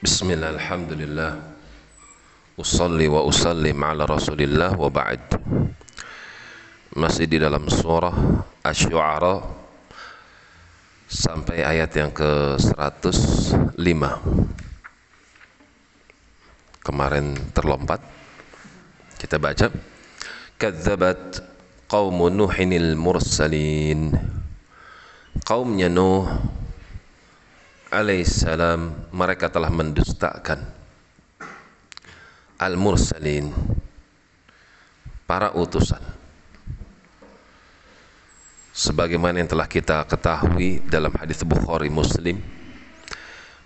Bismillah, alhamdulillah. Usalli wa usallim ala rasulillah wa ba'd. Masih di dalam surah Ash-Shu'ara Sampai ayat yang ke 105 Kemarin terlompat. Kita baca. Kadzabat qawmu Nuhinil mursalin. Kaumnya Nuh alaihissalam mereka telah mendustakan al-mursalin para utusan. Sebagaimana yang telah kita ketahui dalam hadis Bukhari Muslim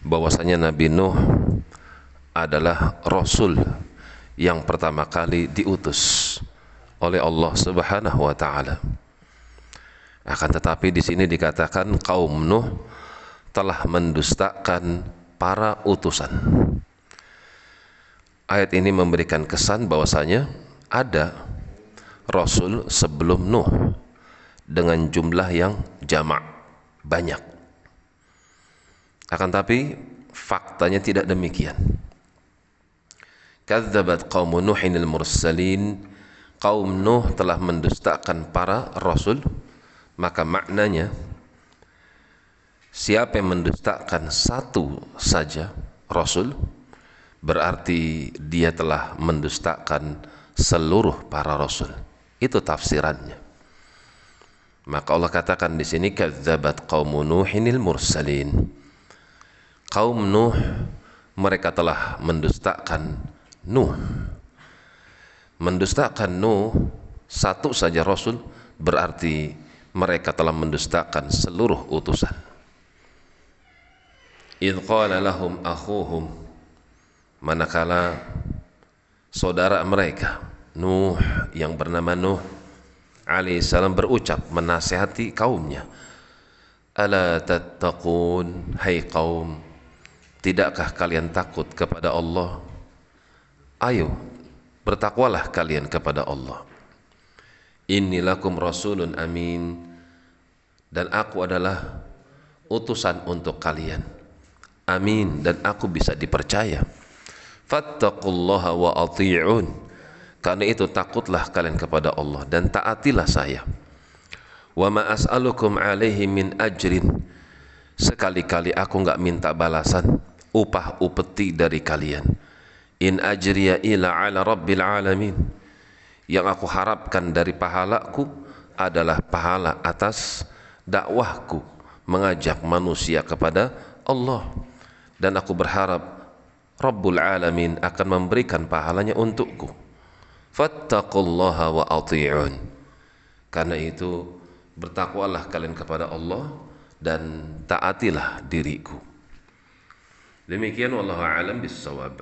bahwasanya Nabi Nuh adalah rasul yang pertama kali diutus oleh Allah Subhanahu wa taala. Akan tetapi di sini dikatakan kaum Nuh telah mendustakan para utusan. Ayat ini memberikan kesan bahwasanya ada rasul sebelum Nuh dengan jumlah yang jamak banyak. Akan tapi faktanya tidak demikian. Kadzabat qaum Nuhin al-mursalin kaum Nuh telah mendustakan para rasul maka maknanya Siapa yang mendustakan satu saja Rasul berarti dia telah mendustakan seluruh para Rasul. Itu tafsirannya. Maka Allah katakan di sini kadzabat qaum Nuhinil mursalin. Kaum Nuh mereka telah mendustakan Nuh. Mendustakan Nuh satu saja Rasul berarti mereka telah mendustakan seluruh utusan idh qala lahum akhuhum. Manakala saudara mereka Nuh yang bernama Nuh alaihissalam berucap menasihati kaumnya. Ala tattaqun hai kaum tidakkah kalian takut kepada Allah? Ayo bertakwalah kalian kepada Allah. Inni lakum rasulun amin. Dan aku adalah utusan untuk kalian amin. Dan aku bisa dipercaya. Fattaqullaha wa ati'un. Karena itu takutlah kalian kepada Allah dan taatilah saya. Wa ma as'alukum alaihi min ajrin. Sekali-kali aku enggak minta balasan upah upeti dari kalian. In ajriya ila ala rabbil alamin. Yang aku harapkan dari pahalaku adalah pahala atas dakwahku mengajak manusia kepada Allah dan aku berharap Rabbul Alamin akan memberikan pahalanya untukku. Fattaqullaha wa ati'un. Karena itu bertakwalah kalian kepada Allah dan taatilah diriku. Demikian wallahu alam bisawab